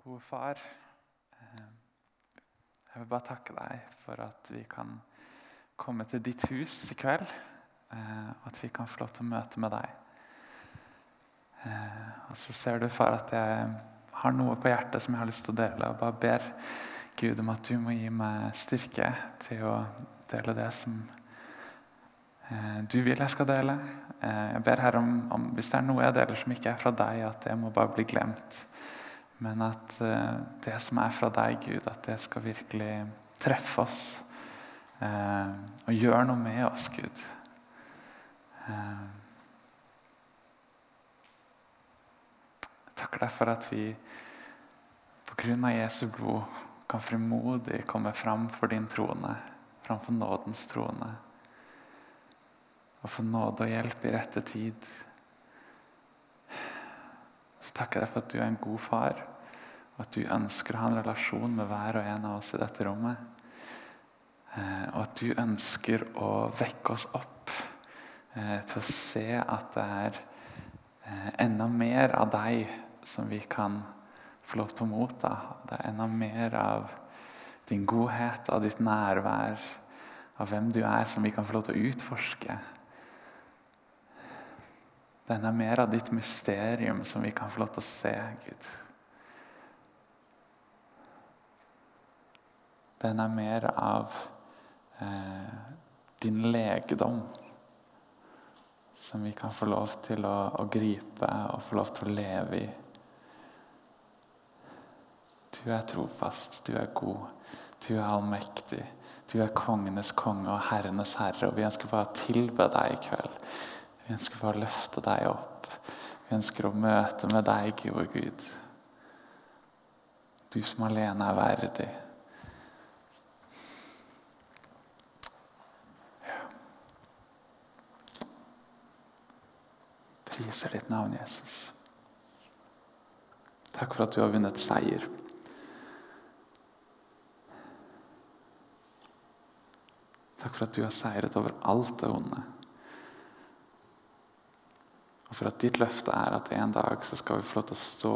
Gode far, eh, jeg vil bare takke deg for at vi kan komme til ditt hus i kveld. eh, Og at vi kan få lov til å møte med deg. Eh, Og så ser du, far, at jeg har noe på hjertet som jeg har lyst til å dele. Og bare ber Gud om at du må gi meg styrke til å dele det som du vil jeg skal dele. Jeg ber Herre om, om hvis det er noe jeg deler som ikke er fra deg, at det må bare bli glemt. Men at eh, det som er fra deg, Gud, at det skal virkelig treffe oss. eh, og gjøre noe med oss, Gud. Eh, jeg takker deg for at vi på grunn av Jesu blod kan frimodig komme fram for din trone, framfor nådens trone. Og få nåde og hjelp i rette tid. Takker deg for at du er en god far, og at du ønsker å ha en relasjon med hver og en av oss i dette rommet. Eh, og at du ønsker å vekke oss opp eh, til å se at det er eh, enda mer av deg som vi kan få lov til å motta. Det er enda mer av din godhet, av ditt nærvær, av hvem du er, som vi kan få lov til å utforske. Det er mer av ditt mysterium som vi kan få lov til å se, Gud. Den er mer av eh, din legedom som vi kan få lov til å, å gripe og få lov til å leve i. Du er trofast, du er god, du er allmektig. Du er kongenes konge og herrenes herre, og vi ønsker bare å tilbe deg i kveld. Vi ønsker bare å løfte deg opp. Vi ønsker å møte med deg, gode Gud. Du som alene er verdig. Priser ditt navn, Jesus. Takk for at du har vunnet seier. Takk for at du har seiret over alt det onde. Og for at ditt løfte er at en dag så skal vi få lov til å stå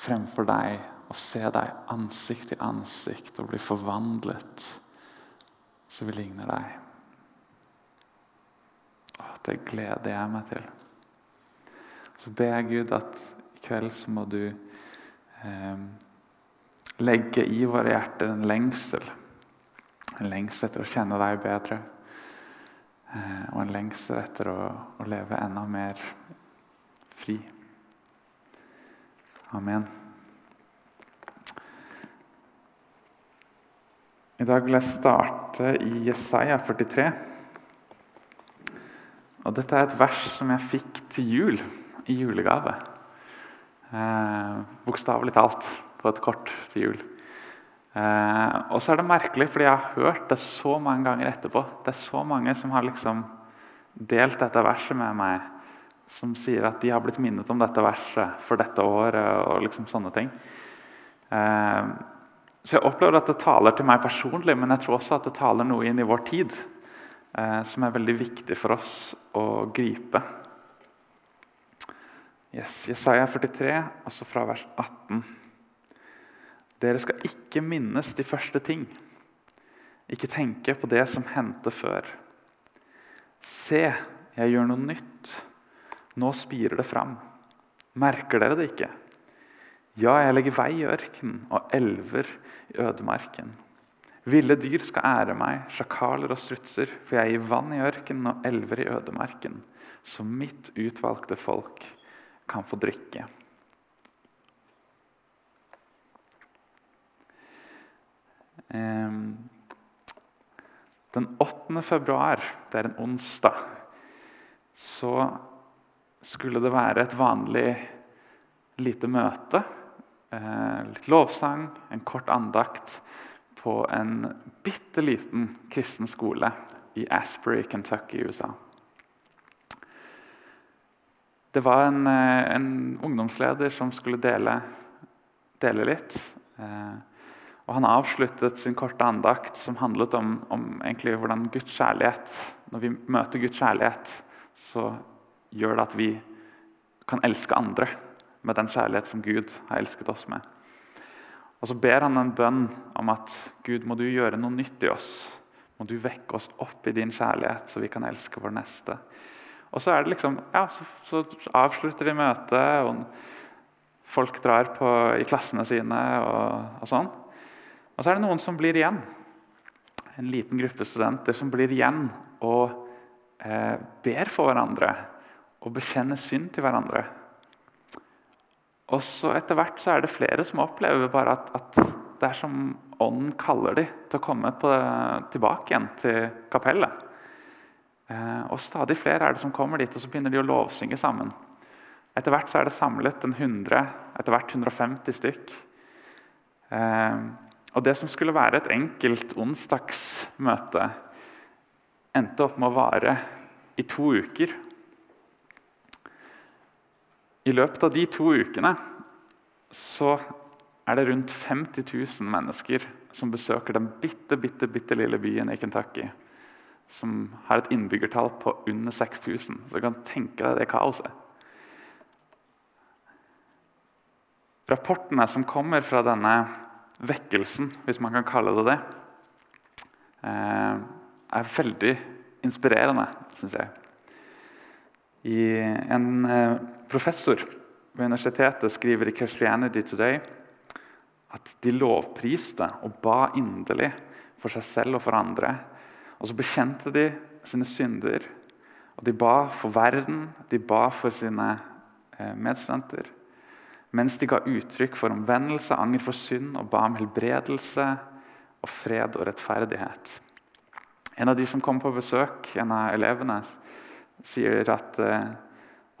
fremfor deg og se deg ansikt til ansikt og bli forvandlet så vi ligner deg. Åh, det gleder jeg meg til. Så ber jeg Gud at i kveld så må du eh, legge i våre hjerter en lengsel. En lengsel etter å kjenne deg bedre. Eh, og en lengsel etter å, å leve enda mer fri. Amen. I dag vil jeg starte i Jesaja 43. Og dette er et vers som jeg fikk til jul, i julegave. Eh, Bokstavelig talt på et kort til jul. Eh, og så er det merkelig, fordi jeg har hørt det så mange ganger etterpå. Det er så mange som har liksom delt dette verset med meg, som sier at de har blitt minnet om dette verset for dette året. og liksom sånne ting. Eh, så jeg opplever at det taler til meg personlig, men jeg tror også at det taler noe inn i vår tid eh, som er veldig viktig for oss å gripe. Yes, Jesaja 43, også fra vers 18. Dere skal ikke minnes de første ting. Ikke tenke på det som hendte før. Se, jeg gjør noe nytt. Nå spirer det fram. Merker dere det ikke? Ja, jeg legger vei i ørkenen og elver i ødemarken. Ville dyr skal ære meg, sjakaler og strutser, for jeg gir vann i ørkenen og elver i ødemarken, så mitt utvalgte folk kan få drikke. Den 8. februar, det er en onsdag, så skulle det være et vanlig lite møte. Eh, litt lovsang, en kort andakt på en bitte liten kristen skole i Asbury, Kentucky i USA. Det var en, eh, en ungdomsleder som skulle dele, dele litt. Eh, og Han avsluttet sin korte andakt, som handlet om, om hvordan Guds kjærlighet Når vi møter Guds kjærlighet, så gjør det at vi kan elske andre med den kjærlighet som Gud har elsket oss med. Og så ber han en bønn om at Gud, må du gjøre noe nytt i oss. Må du vekke oss opp i din kjærlighet, så vi kan elske vår neste. Og så liksom, ja, så, så avslutter de møtet, og folk drar på, i klassene sine. og, og sånn. Og så er det noen som blir igjen. En liten gruppe studenter som blir igjen og eh, ber for hverandre og bekjenner synd til hverandre. Og så Etter hvert så er det flere som opplever bare at, at det er som ånden kaller dem til å komme på, tilbake igjen til kapellet. Eh, og Stadig flere er det som kommer dit, og så begynner de å lovsynge sammen. Etter hvert så er det samlet en 100, etter hvert 150 stykk. Eh, og Det som skulle være et enkelt onsdagsmøte, endte opp med å vare i to uker. I løpet av de to ukene så er det rundt 50 000 mennesker som besøker den bitte, bitte, bitte lille byen i Kentucky. Som har et innbyggertall på under 6000. Så du kan tenke deg det kaoset. Rapportene som kommer fra denne vekkelsen, hvis man kan kalle det det, eh, er veldig inspirerende, syns jeg. I en eh, professor ved universitetet skriver i 'Christianity Today' at de lovpriste og ba inderlig for seg selv og for andre. Og så bekjente de sine synder, og de ba for verden, de ba for sine eh, medstudenter. Mens de ga uttrykk for omvendelse, anger for synd og ba om helbredelse og fred og rettferdighet. En av de som kom på besøk, en av elevene, sier at eh,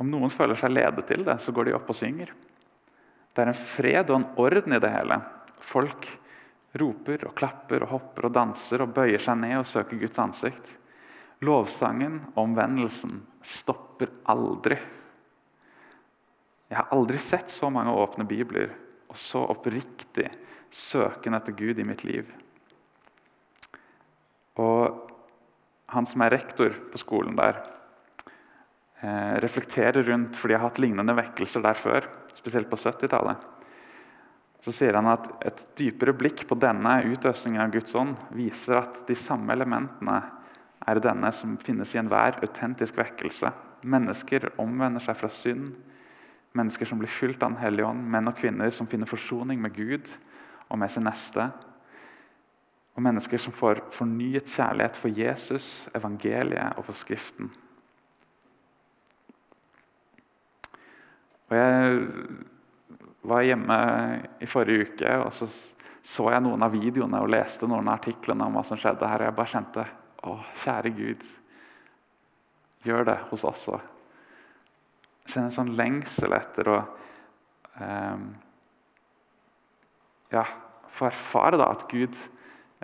om noen føler seg ledet til det, så går de opp og synger. Det er en fred og en orden i det hele. Folk roper og klapper og hopper og danser og bøyer seg ned og søker Guds ansikt. Lovsangen og omvendelsen stopper aldri. Jeg har aldri sett så mange åpne bibler og så oppriktig søken etter Gud i mitt liv. Og han som er rektor på skolen der, eh, reflekterer rundt fordi jeg har hatt lignende vekkelser der før, spesielt på 70-tallet. Så sier han at et dypere blikk på denne utøsningen av Guds ånd viser at de samme elementene er denne som finnes i enhver autentisk vekkelse. Mennesker omvender seg fra synd Mennesker som blir fylt av Den hellige ånd, menn og kvinner som finner forsoning med Gud og med sin neste. Og mennesker som får fornyet kjærlighet for Jesus, evangeliet og for Skriften. Og Jeg var hjemme i forrige uke og så så jeg noen av videoene og leste noen av artiklene om hva som skjedde her. og Jeg bare kjente å, kjære Gud, gjør det hos oss òg kjenner en sånn lengsel etter å eh, ja, få erfare da, at Gud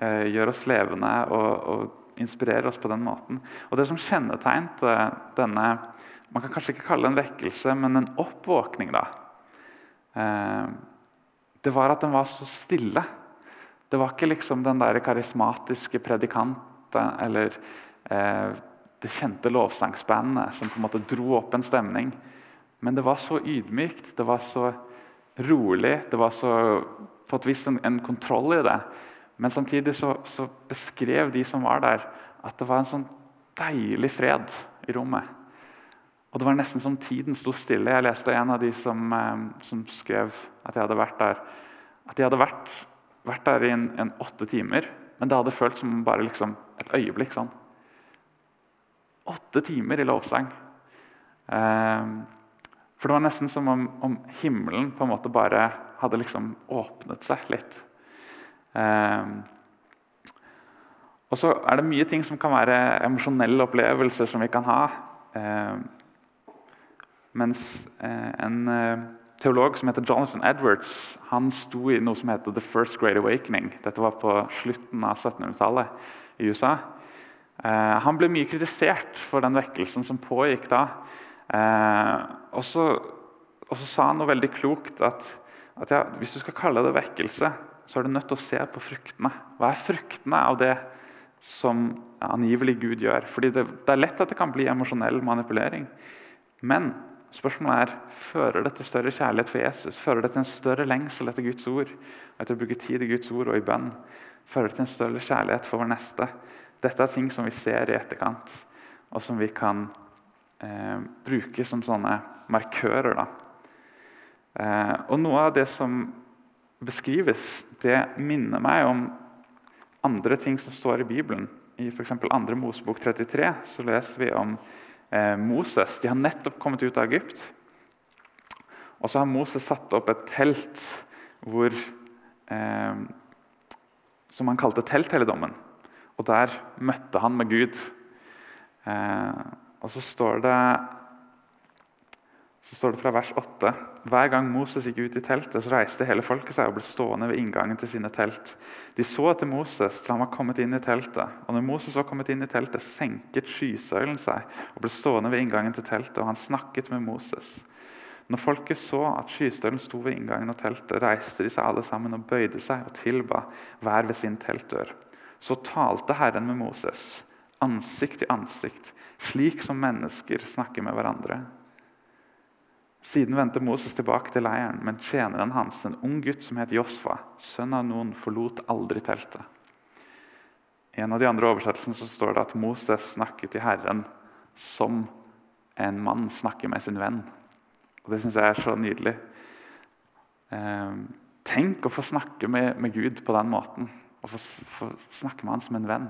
eh, gjør oss levende og, og inspirerer oss på den måten. Og Det som kjennetegnet denne man kan kanskje ikke kalle det en vekkelse, men en oppvåkning, da, eh, det var at den var så stille. Det var ikke liksom den der karismatiske predikanten eller eh, det kjente lovsangsbandet som på en måte dro opp en stemning. Men det var så ydmykt, det var så rolig, det var så på et en, en kontroll i det. Men samtidig så, så, beskrev de som var der, at det var en sånn deilig fred i rommet. Og Det var nesten som tiden sto stille. Jeg leste en av de som, eh, som skrev at jeg hadde vært der. At de hadde vært, vært der i en, en, åtte timer, men det hadde følt som bare liksom et øyeblikk. sånn. Åtte timer i lovsang. Eh, for det var nesten som om, om, himmelen på en måte bare hadde liksom åpnet seg litt. Eh, og så er det mye ting som kan være emosjonelle opplevelser som vi kan ha. Eh, mens eh, en eh, teolog som heter Jonathan Edwards han sto i noe som heter The First Great Awakening. Dette var på slutten av 1700-tallet i USA. Eh, han ble mye kritisert for den vekkelsen som pågikk da. Eh, og, så, sa han noe veldig klokt. At, at ja, hvis du skal kalle det vekkelse, så er du nødt til å se på fruktene. Hva er fruktene av det som angivelig Gud gjør? Fordi det, det er lett at det kan bli emosjonell manipulering. Men Spørsmålet er fører det til større kjærlighet for Jesus. Fører det til en større lengsel etter Guds ord, etter å bruke tid i Guds ord og i bønn. Fører det til en større kjærlighet for vår neste. Dette er ting som vi ser i etterkant, og som vi kan eh, bruke som sånne markører. Eh, og Noe av det som beskrives, det minner meg om andre ting som står i Bibelen. I f.eks. 2. Mosebok 33 så leser vi om eh, Moses. De har nettopp kommet ut av Egypt. Og så har Moses satt opp et telt hvor, eh, som han kalte telthelligdommen. Og der møtte han med Gud. Eh, og så står det så står det fra vers 8.: Hver gang Moses gikk ut i teltet, så reiste hele folket seg og ble stående ved inngangen til sine telt. De så etter Moses til han var kommet inn i teltet. Og når Moses var kommet inn i teltet, senket skysøylen seg og ble stående ved inngangen til teltet, og han snakket med Moses. Når folket så at skystølen sto ved inngangen av teltet, reiste de seg alle sammen og bøyde seg og tilba hver ved sin teltdør. Så talte Herren med Moses, ansikt til ansikt, slik som mennesker snakker med hverandre. Siden vendte Moses tilbake til leiren, men tjeneren hans, en ung gutt som het Josfa, sønn av noen, forlot aldri teltet. I en av de andre oversettelsene så står det at Moses snakket til Herren som en mann snakker med sin venn. Og Det syns jeg er så nydelig. Eh, tenk å få snakke med, med, Gud på den måten. Å få, få, snakke med han som en venn.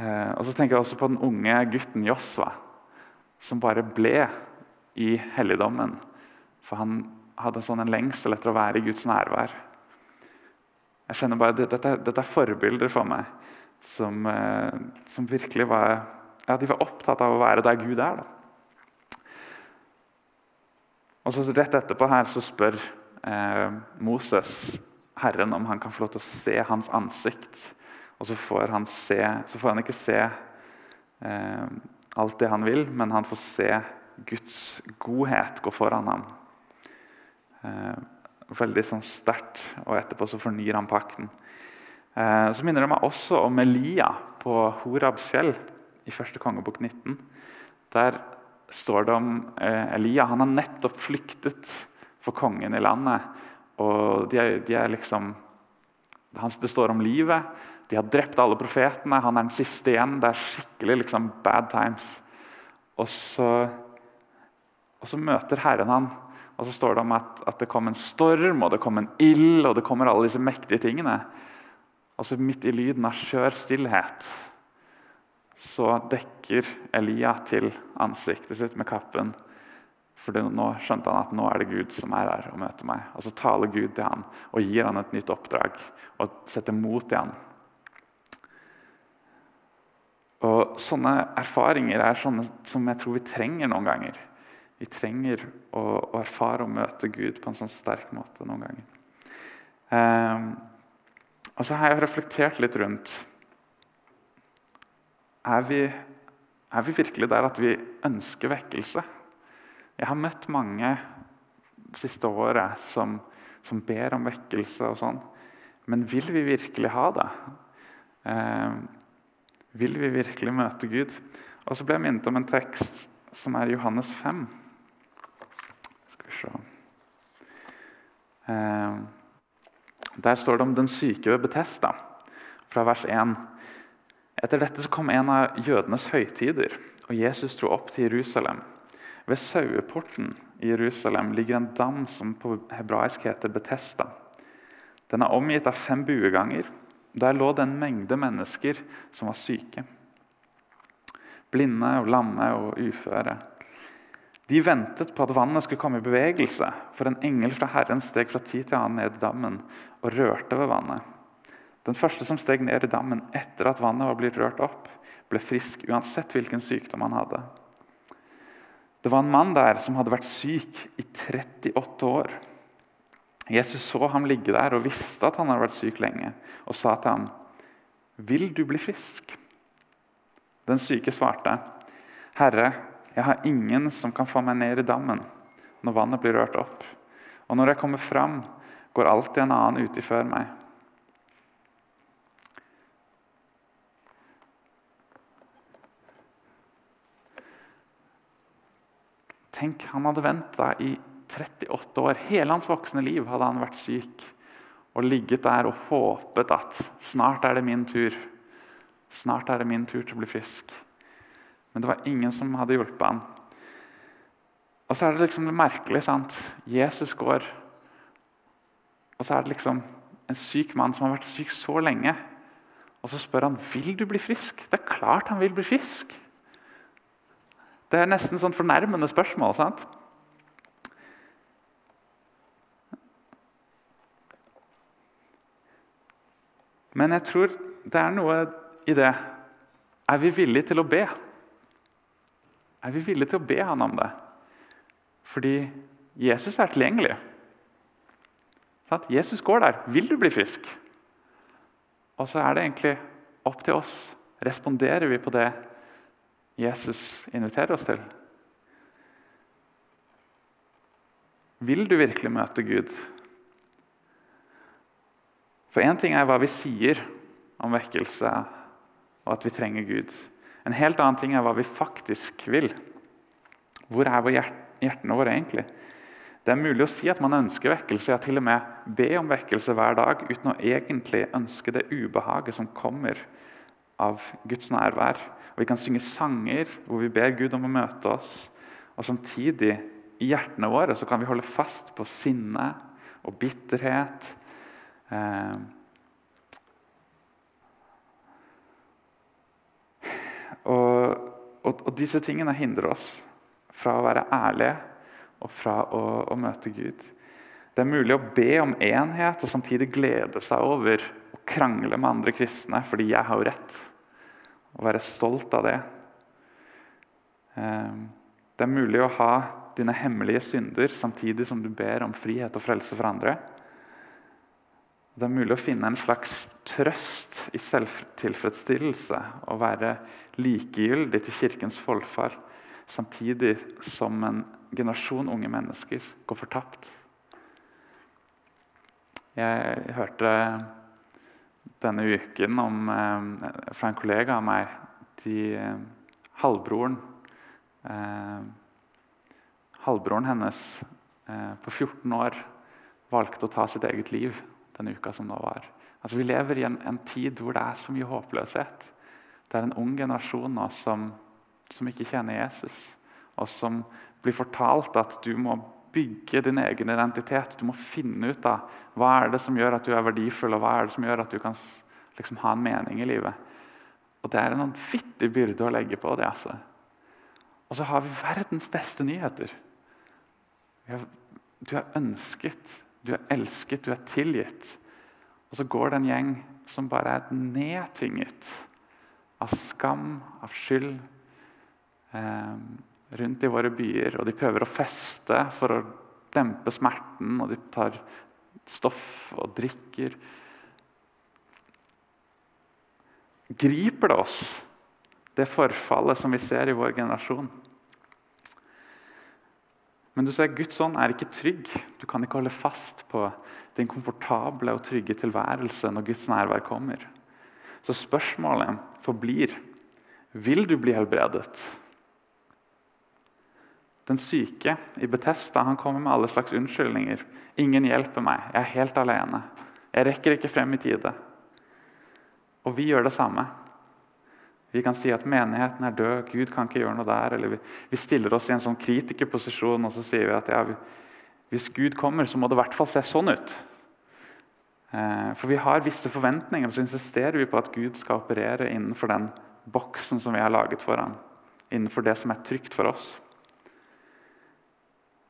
Eh, og så tenker jeg også på den unge gutten Josva, som bare ble i helligdommen. For han hadde sånn en lengsel etter å være i Guds nærvær. Jeg kjenner bare, Dette, dette er forbilder for meg som, eh, som, virkelig var ja, de var opptatt av å være der Gud er. Da. Og så Rett etterpå her så spør eh, Moses Herren om han kan få lov til å se hans ansikt. Og så får han, se, så får han ikke se eh, alt det han vil, men han får se Guds godhet gå foran ham. Eh, veldig sånn sterkt. Og etterpå så fornyer han pakten. Eh, så minner det meg også om Elia på Horabs fjell i første kongebok 19. Der står det om eh, Elia. Han har nettopp flyktet for kongen i landet. Og de er, de er liksom Det står om livet. De har drept alle profetene. Han er den siste igjen. Det er skikkelig liksom, bad times. Og så og Så møter Herren han, og så står det om at, at det kom en storm og det kom en ild og det kommer alle disse mektige tingene. Og så Midt i lyden av skjør stillhet så dekker Elia til ansiktet sitt med kappen. For nå skjønte han at nå er det Gud som er her og møter meg. Og Så taler Gud til han og gir han et nytt oppdrag og setter mot i han. Og Sånne erfaringer er sånne som jeg tror vi trenger noen ganger. Vi trenger å, å, erfare og møte Gud på en sånn sterk måte noen ganger. Um, og så har jeg reflektert litt rundt er vi, er vi, virkelig der at vi ønsker vekkelse? Jeg har møtt mange det siste året som, som ber om vekkelse og sånn. Men vil vi virkelig ha det? Eh, vil vi virkelig møte Gud? Og så ble jeg minnet om en tekst som er Johannes 5 Skal vi se. Eh, der står det om den syke ved Betesta, fra vers 1. Etter dette så kom en av jødenes høytider, og Jesus dro opp til Jerusalem. Ved saueporten i Jerusalem ligger en dam som på hebraisk heter Betesta. Den er omgitt av fem bueganger. Der lå det en mengde mennesker som var syke. Blinde og lamme og uføre. De ventet på at vannet skulle komme i bevegelse, for en engel fra Herren steg fra tid til annen ned i dammen og rørte ved vannet. Den første som steg ned i dammen etter at vannet var blitt rørt opp, ble frisk uansett hvilken sykdom han hadde. Det var en mann der som hadde vært syk i 38 år. Jesus så ham ligge der og visste at han hadde vært syk lenge, og sa til ham, 'Vil du bli frisk?' Den syke svarte, 'Herre, jeg har ingen som kan få meg ned i dammen når vannet blir rørt opp. Og når jeg kommer fram, går alltid en annen uti før meg. Tenk, Han hadde venta i 38 år. Hele hans voksne liv hadde han vært syk og ligget der og håpet at snart er det min tur. Snart er det min tur til å bli frisk. Men det var ingen som hadde hjulpet ham. Og så er det liksom merkelig. sant? Jesus går, og så er det liksom en syk mann som har vært syk så lenge. Og så spør han vil du bli frisk. Det er klart han vil bli frisk. Det er nesten sånn fornærmende spørsmål. sant? Men jeg tror det er noe i det. Er vi villige til å be? Er vi villige til å be han om det? Fordi Jesus er tilgjengelig. Jesus går der. Vil du bli frisk? Og så er det egentlig opp til oss. Responderer vi på det Jesus inviterer oss til? Vil du virkelig møte Gud? For én ting er hva vi sier om vekkelse og at vi trenger Gud. En helt annen ting er hva vi faktisk vil. Hvor er hjertene våre egentlig? Det er mulig å si at man ønsker vekkelse, ja til og med be om vekkelse hver dag uten å egentlig ønske det ubehaget som kommer av Guds nærvær. Og Vi kan synge sanger hvor vi ber Gud om å møte oss. Og samtidig, i hjertene våre, så kan vi holde fast på sinne og bitterhet Eh, og, og, og, disse tingene hindrer oss fra å være ærlige og fra å, å, møte Gud. Det er mulig å be om enhet og samtidig glede seg over krangle med andre kristne fordi jeg har jo rett. Og være stolt av det. Eh, det er mulig å ha dine hemmelige synder samtidig som du ber om frihet og frelse for andre. Det er mulig å finne en slags trøst i selvtilfredsstillelse og være likegyldig til Kirkens forfall, samtidig som en generasjon unge mennesker går fortapt. Jeg hørte denne uken om, eh, fra en kollega av meg de, eh, halvbroren, eh, halvbroren hennes på 14 år valgte å ta sitt eget liv denne uka som nå var. Altså, vi lever i en, en, tid hvor det er så mye håpløshet. Det er en ung generasjon nå som, som ikke kjenner Jesus, og som blir fortalt at du må bygge din egen identitet. Du må finne ut av hva er det som gjør at du er verdifull, og hva er det som gjør at du kan liksom, ha en mening i livet. Og Det er en vanvittig byrde å legge på det. altså. Og så har vi verdens beste nyheter. Du er ønsket, du er elsket, du er tilgitt. Og så går det en gjeng som bare er nedtynget av skam, av skyld, eh, rundt i våre byer. Og de prøver å feste for å dempe smerten, og de tar stoff og drikker. Griper det oss, det forfallet som vi ser i vår generasjon? Men du ser, Guds ånd er ikke trygg. Du kan ikke holde fast på din komfortable og trygge tilværelse når Guds nærvær kommer. Så spørsmålet forblir vil du bli helbredet. Den syke i Betesta han kommer med alle slags unnskyldninger. 'Ingen hjelper meg. Jeg er helt alene. Jeg rekker ikke frem i tide.' Og vi gjør det samme. Vi kan si at menigheten er død, Gud kan ikke gjøre noe der. Eller vi, vi stiller oss i en sånn kritikerposisjon og så sier vi at ja, hvis Gud kommer, så må det i hvert fall se sånn ut. Eh, for vi har visse forventninger, og så insisterer vi på at Gud skal operere innenfor den boksen som vi har laget for ham. Innenfor det som er trygt for oss.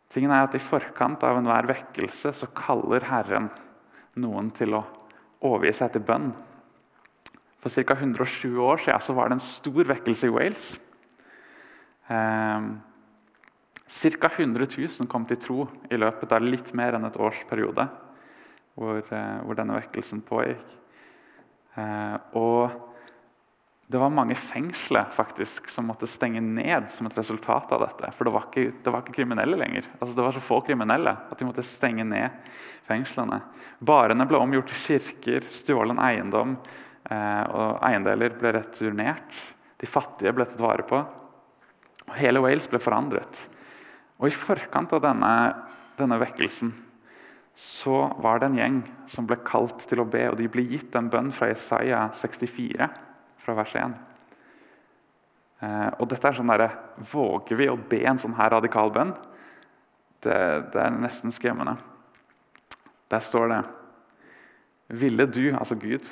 Tingen er at I forkant av enhver vekkelse så kaller Herren noen til å overgi seg til bønn. For ca. 107 år siden var det en stor vekkelse i Wales. Ca. 100 000 kom til tro i løpet av litt mer enn et års periode hvor, eh, hvor denne vekkelsen pågikk. Eh, og det var mange fengsler faktisk, som måtte stenge ned som et resultat av dette. For det var ikke, det var ikke kriminelle lenger. Altså, det var så få kriminelle at de måtte stenge ned fengslene. Barene ble omgjort til kirker, stjålen eiendom Eh, og eiendeler ble returnert. De fattige ble tatt vare på. Og hele Wales ble forandret. Og I forkant av denne, denne vekkelsen så var det en gjeng som ble kalt til å be, og de ble gitt en bønn fra Jesaja 64, fra vers 1. Eh, og dette er sånn der, Våger vi å be en sånn her radikal bønn? Det, det er nesten skremmende. Der står det Ville du, altså Gud,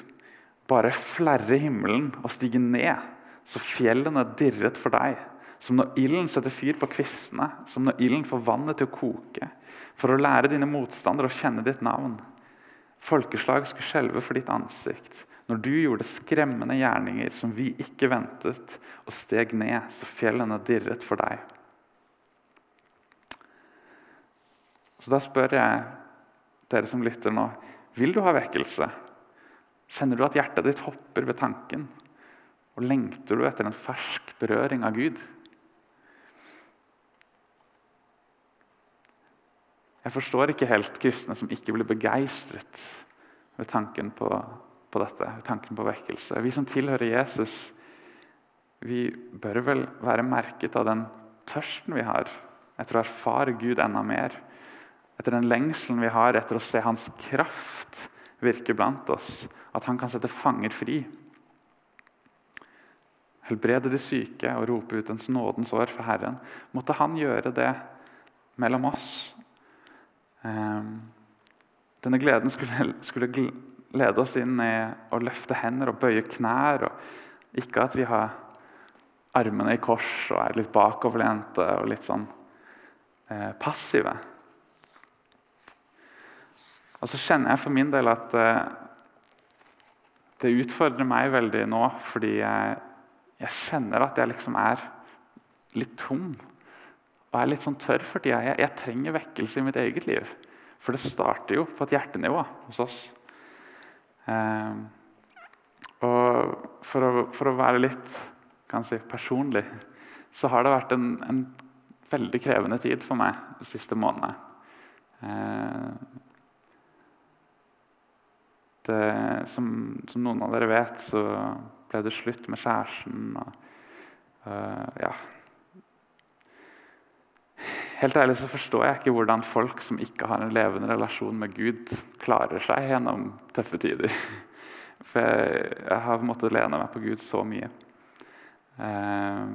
bare flerre himmelen og stige ned, så fjellene dirret for deg, som når ilden setter fyr på kvistene, som når ilden får vannet til å koke, for å lære dine motstandere å kjenne ditt navn. Folkeslag skulle skjelve for ditt ansikt. Når du gjorde skremmende gjerninger som vi ikke ventet, og steg ned, så fjellene dirret for deg. Så da spør jeg dere som lytter nå, vil du ha vekkelse? Kjenner du at hjertet ditt hopper ved tanken? Og lengter du etter en fersk berøring av Gud? Jeg forstår ikke helt kristne som ikke blir begeistret ved tanken på, på dette, tanken på vekkelse. Vi som tilhører Jesus, vi bør vel være merket av den tørsten vi har etter å erfare Gud enda mer. Etter den lengselen vi har etter å se Hans kraft virke blant oss. At han kan sette fanger fri. Helbrede de syke og rope ut ens nådens år for Herren. Måtte han gjøre det mellom oss. Ehm, denne gleden skulle, skulle lede oss inn i å løfte hender og bøye knær. Og ikke at vi har armene i kors og er litt bakoverlente og litt sånn eh, passive. Og så kjenner jeg for min del at eh, det utfordrer meg veldig nå, fordi jeg, jeg, kjenner at jeg liksom er litt tom. Og er litt sånn tørr for tida. Jeg, jeg trenger vekkelse i mitt eget liv. For det starter jo på et hjertenivå hos oss. Uh, og for å, for å, være litt si, personlig så har det vært en, en, veldig krevende tid for meg de siste månedene. Uh, det, som, som, noen av dere vet, så ble det slutt med kjæresten. Og, uh, ja. Helt ærlig så forstår jeg ikke hvordan folk som ikke har en levende relasjon med Gud, klarer seg gjennom tøffe tider. For jeg, har måttet lene meg på Gud så mye. Uh,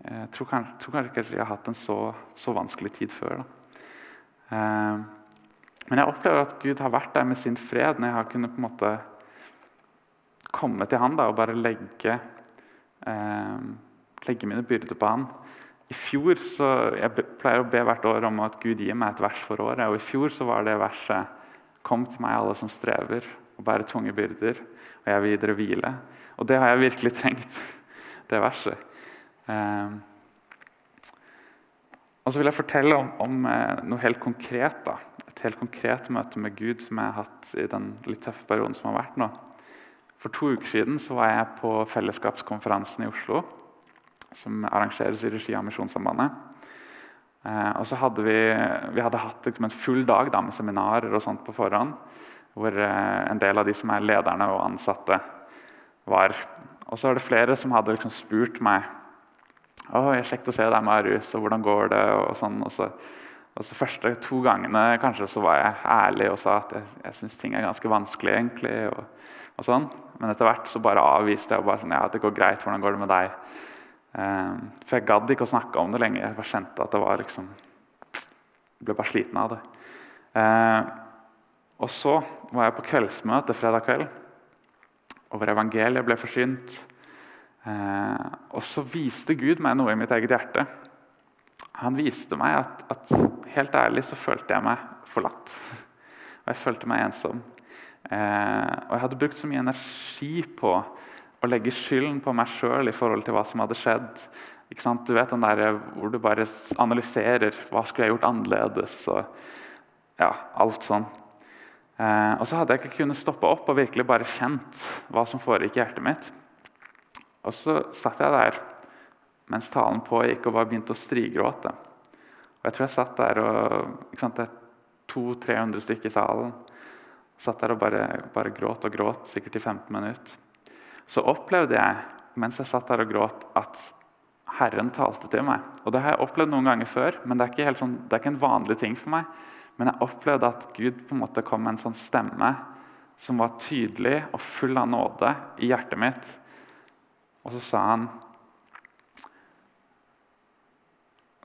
jeg tror kanskje, tror kanskje ikke jeg har hatt en så, så vanskelig tid før. Da. men jeg opplever at Gud har vært der med sin fred når jeg har kunnet på en måte komme til han da, og bare legge, eh, legge mine byrder på han. I fjor, så, Jeg pleier å be hvert år om at Gud gir meg et vers for året. og I fjor så var det verset Kom til meg, alle som strever og bærer tunge byrder, og jeg vil gi dere hvile. Og det har jeg virkelig trengt, det verset. Eh, og så vil jeg fortelle om, om eh, noe helt konkret. da et helt konkret møte med Gud som jeg har hatt i den litt tøffe perioden som har vært nå. For to uker siden så var jeg på fellesskapskonferansen i Oslo, som arrangeres i regi av Misjonssambandet. Eh, og så hadde vi, vi hadde hatt liksom en full dag da, med seminarer og sånt på forhånd. Hvor eh, en del av de som er lederne og ansatte, var. Og så er det flere som hadde liksom spurt meg oh, jeg kjekt å se deg, Marius, og hvordan går det? og sånn, og så Altså første to gangene kanskje så var jeg ærlig og sa at jeg, jeg syns ting er ganske vanskelig. egentlig, og, og, sånn. Men etter hvert så bare avviste jeg og bare sånn, ja, det går greit. Hvordan går det med deg? Um, for jeg gadd ikke å snakke om det lenger. Jeg bare kjente at det var liksom Jeg ble bare sliten av det. Uh, og så var jeg på kveldsmøte fredag kveld, over evangeliet ble forsynt. Uh, og så viste Gud meg noe i mitt eget hjerte. Han viste meg at, at, helt ærlig så følte jeg meg forlatt. Og jeg følte meg ensom. Eh, og jeg hadde brukt så mye energi på å legge skylden på meg sjøl i forhold til hva som hadde skjedd. Du vet den der hvor du bare analyserer hva skulle jeg gjort annerledes. og ja, alt sånn. Eh, og så hadde jeg ikke kunnet stoppe opp og virkelig bare kjent hva som foregikk i hjertet mitt. Og så satt jeg der mens talen pågikk, og bare begynte å strigråte. Og jeg tror jeg satt der og ikke sant, Det er 200-300 stykker i salen. Satt der og bare, bare, gråt og gråt, sikkert i 15 minutter. Så opplevde jeg mens jeg satt der og gråt, at Herren talte til meg. Og Det har jeg opplevd noen ganger før, men det er ikke, sånn, det er ikke en vanlig ting for meg. Men jeg opplevde at Gud på en måte kom med en sånn stemme som var tydelig og full av nåde i hjertet mitt. Og så sa han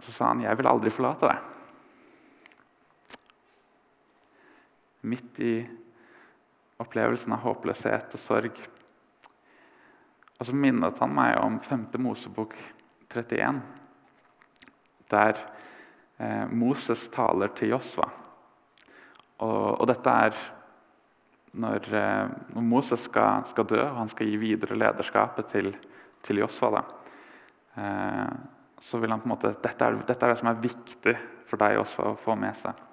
Så sa han, 'Jeg vil aldri forlate deg'. Midt i opplevelsen av håpløshet og sorg. Og så minnet han meg om 5. Mosebok 31, der eh, Moses taler til Josva. Og, og dette er når, eh, når Moses skal, skal, dø og han skal gi videre lederskapet til, til Josva. Eh, så vil han på en måte, dette er, dette er, det som er viktig for deg Josva, å få med seg.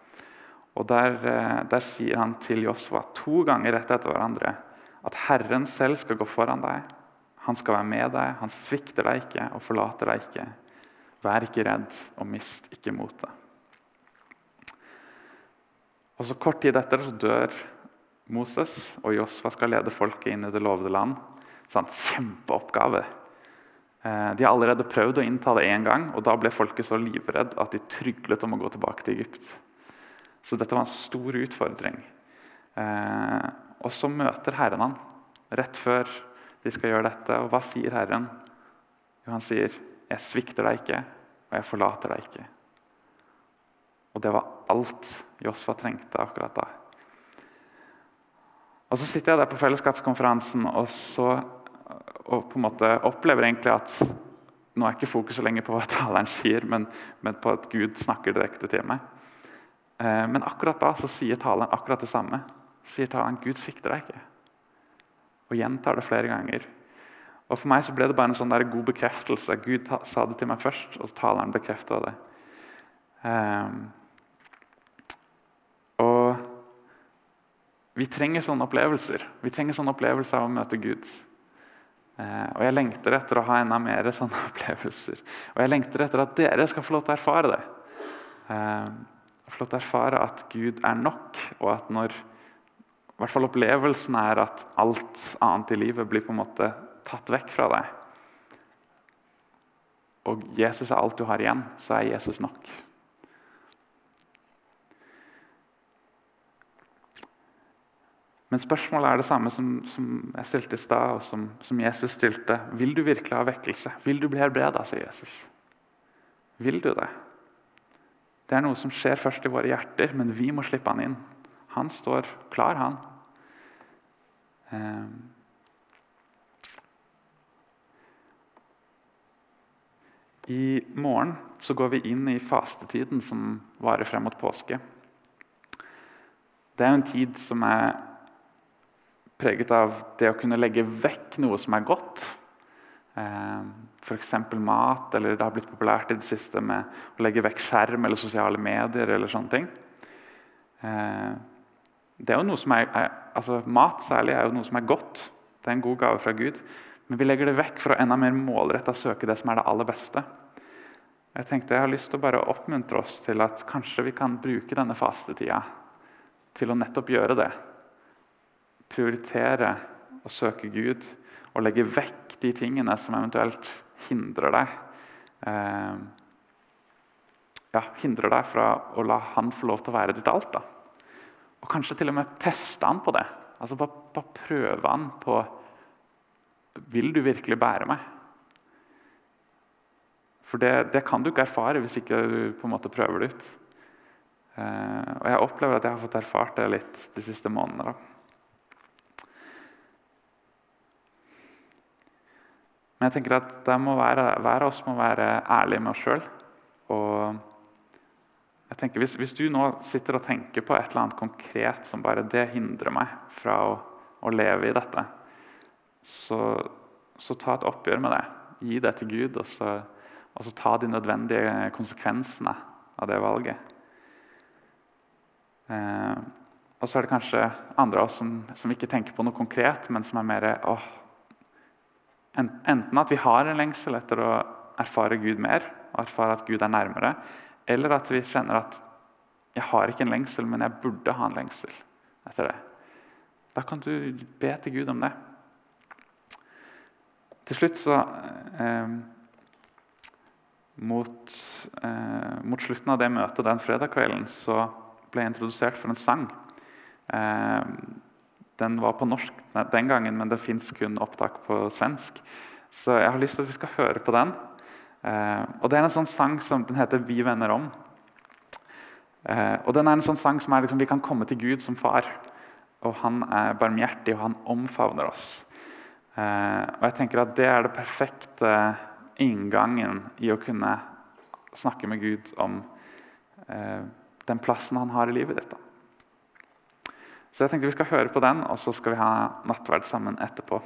Og der, eh, der sier han til Josva to ganger rett etter hverandre at Herren selv skal gå foran deg. Han skal være med deg, han svikter deg ikke og forlater deg ikke. Vær ikke redd og mist ikke motet. Og så Kort tid etter så dør Moses, og Josfa skal lede folket inn i det lovede land. Sånn, kjempeoppgave. Eh, de har allerede prøvd å innta det én gang, og da ble folket så livredd at de tryglet om å gå tilbake til Egypt. Så dette var en stor utfordring. Eh, og så møter Herren han rett før de skal gjøre dette. Og hva sier Herren? Jo, han sier, 'Jeg svikter deg ikke, og jeg forlater deg ikke'. Og det var alt Josfa trengte akkurat da. Og Så sitter jeg der på fellesskapskonferansen og, så, og på en måte opplever egentlig at nå er ikke fokuset lenger på hva taleren sier, men, men, på at Gud snakker direkte til meg. Eh, men akkurat da så sier taleren akkurat det samme. sier taleren, Gud svikter deg ikke. Og gjentar det flere ganger. Og For meg så ble det bare en sånn der god bekreftelse. Gud sa det til meg først, og taleren bekrefta det. Um, og vi trenger sånne opplevelser. Vi trenger sånne opplevelser av å møte Gud. Uh, og Jeg lengter etter å ha enda mer sånne opplevelser. Og jeg lengter etter at dere skal få lov til å erfare det. Uh, få lov til å erfare at Gud er nok, og at når i hvert fall opplevelsen er at alt annet i livet blir på en måte tatt vekk fra deg, og Jesus er alt du har igjen, så er Jesus nok. Men spørsmålet er det samme som, som jeg stilte i stad, og som, som, Jesus stilte. Vil du virkelig ha vekkelse? Vil du bli helbreda, sier Jesus. Vil du det? Det er noe som skjer først i våre hjerter, men vi må slippe han inn. Han står klar, han. Eh. I morgen så går vi inn i fastetiden som varer frem mot påske. Det er en tid som er preget av det å kunne legge vekk noe som er godt. Eh, F.eks. mat, eller det har blitt populært i det siste med å legge vekk skjerm eller sosiale medier. eller sånne ting. Eh, det er jo noe som er, altså Mat særlig er jo noe som er godt. Det er en god gave fra Gud. Men vi legger det vekk for å enda mer målretta søke det som er det aller beste. Jeg tenkte jeg har lyst til å bare oppmuntre oss til at kanskje vi kan bruke denne fastetida til å nettopp gjøre det prioritere å søke Gud og legge vekk de tingene som eventuelt hindrer deg eh, ja, hindrer deg fra å la han få lov til å være ditt alt. da. Og kanskje til og med teste han på det. Altså Bare, bare prøve han på Vil du virkelig bære meg? For det, det, kan du ikke erfare hvis ikke du på en måte prøver det ut. Eh, og Jeg opplever at jeg har fått erfart det litt de siste månedene. da. Men jeg tenker at være, hver av oss må være ærlige med oss sjøl. Hvis, hvis, du nå sitter og tenker på et eller annet konkret som bare det hindrer meg fra å, å leve i dette, så, så, ta et oppgjør med det. Gi det til Gud, og så, og så ta de nødvendige konsekvensene av det valget. Eh, og så er det kanskje andre av oss som, som, ikke tenker på noe konkret, men som er mer åh, Enten at vi har en lengsel etter å erfare Gud mer, og erfare at Gud er nærmere, eller at vi kjenner at jeg har ikke en lengsel, men jeg burde ha en lengsel etter det. Da kan du be til Gud om det. Til slutt så eh, mot, eh, mot, slutten av det møtet den fredagskvelden så ble jeg introdusert for en sang. Eh, den var på norsk den gangen, men det fins kun opptak på svensk. Så jeg har lyst til at vi skal høre på den. Eh, og Det er en sånn sang som den heter 'Vi vender om'. Eh, og den er en sånn sang som er liksom, Vi kan komme til Gud som far. Og han er barmhjertig, og han omfavner oss. Eh, og jeg tenker at Det er det perfekte inngangen i å kunne snakke med Gud om eh, den plassen han har i livet ditt. Da. Så jeg tenkte vi skal høre på den, og så skal vi ha nattverd sammen etterpå.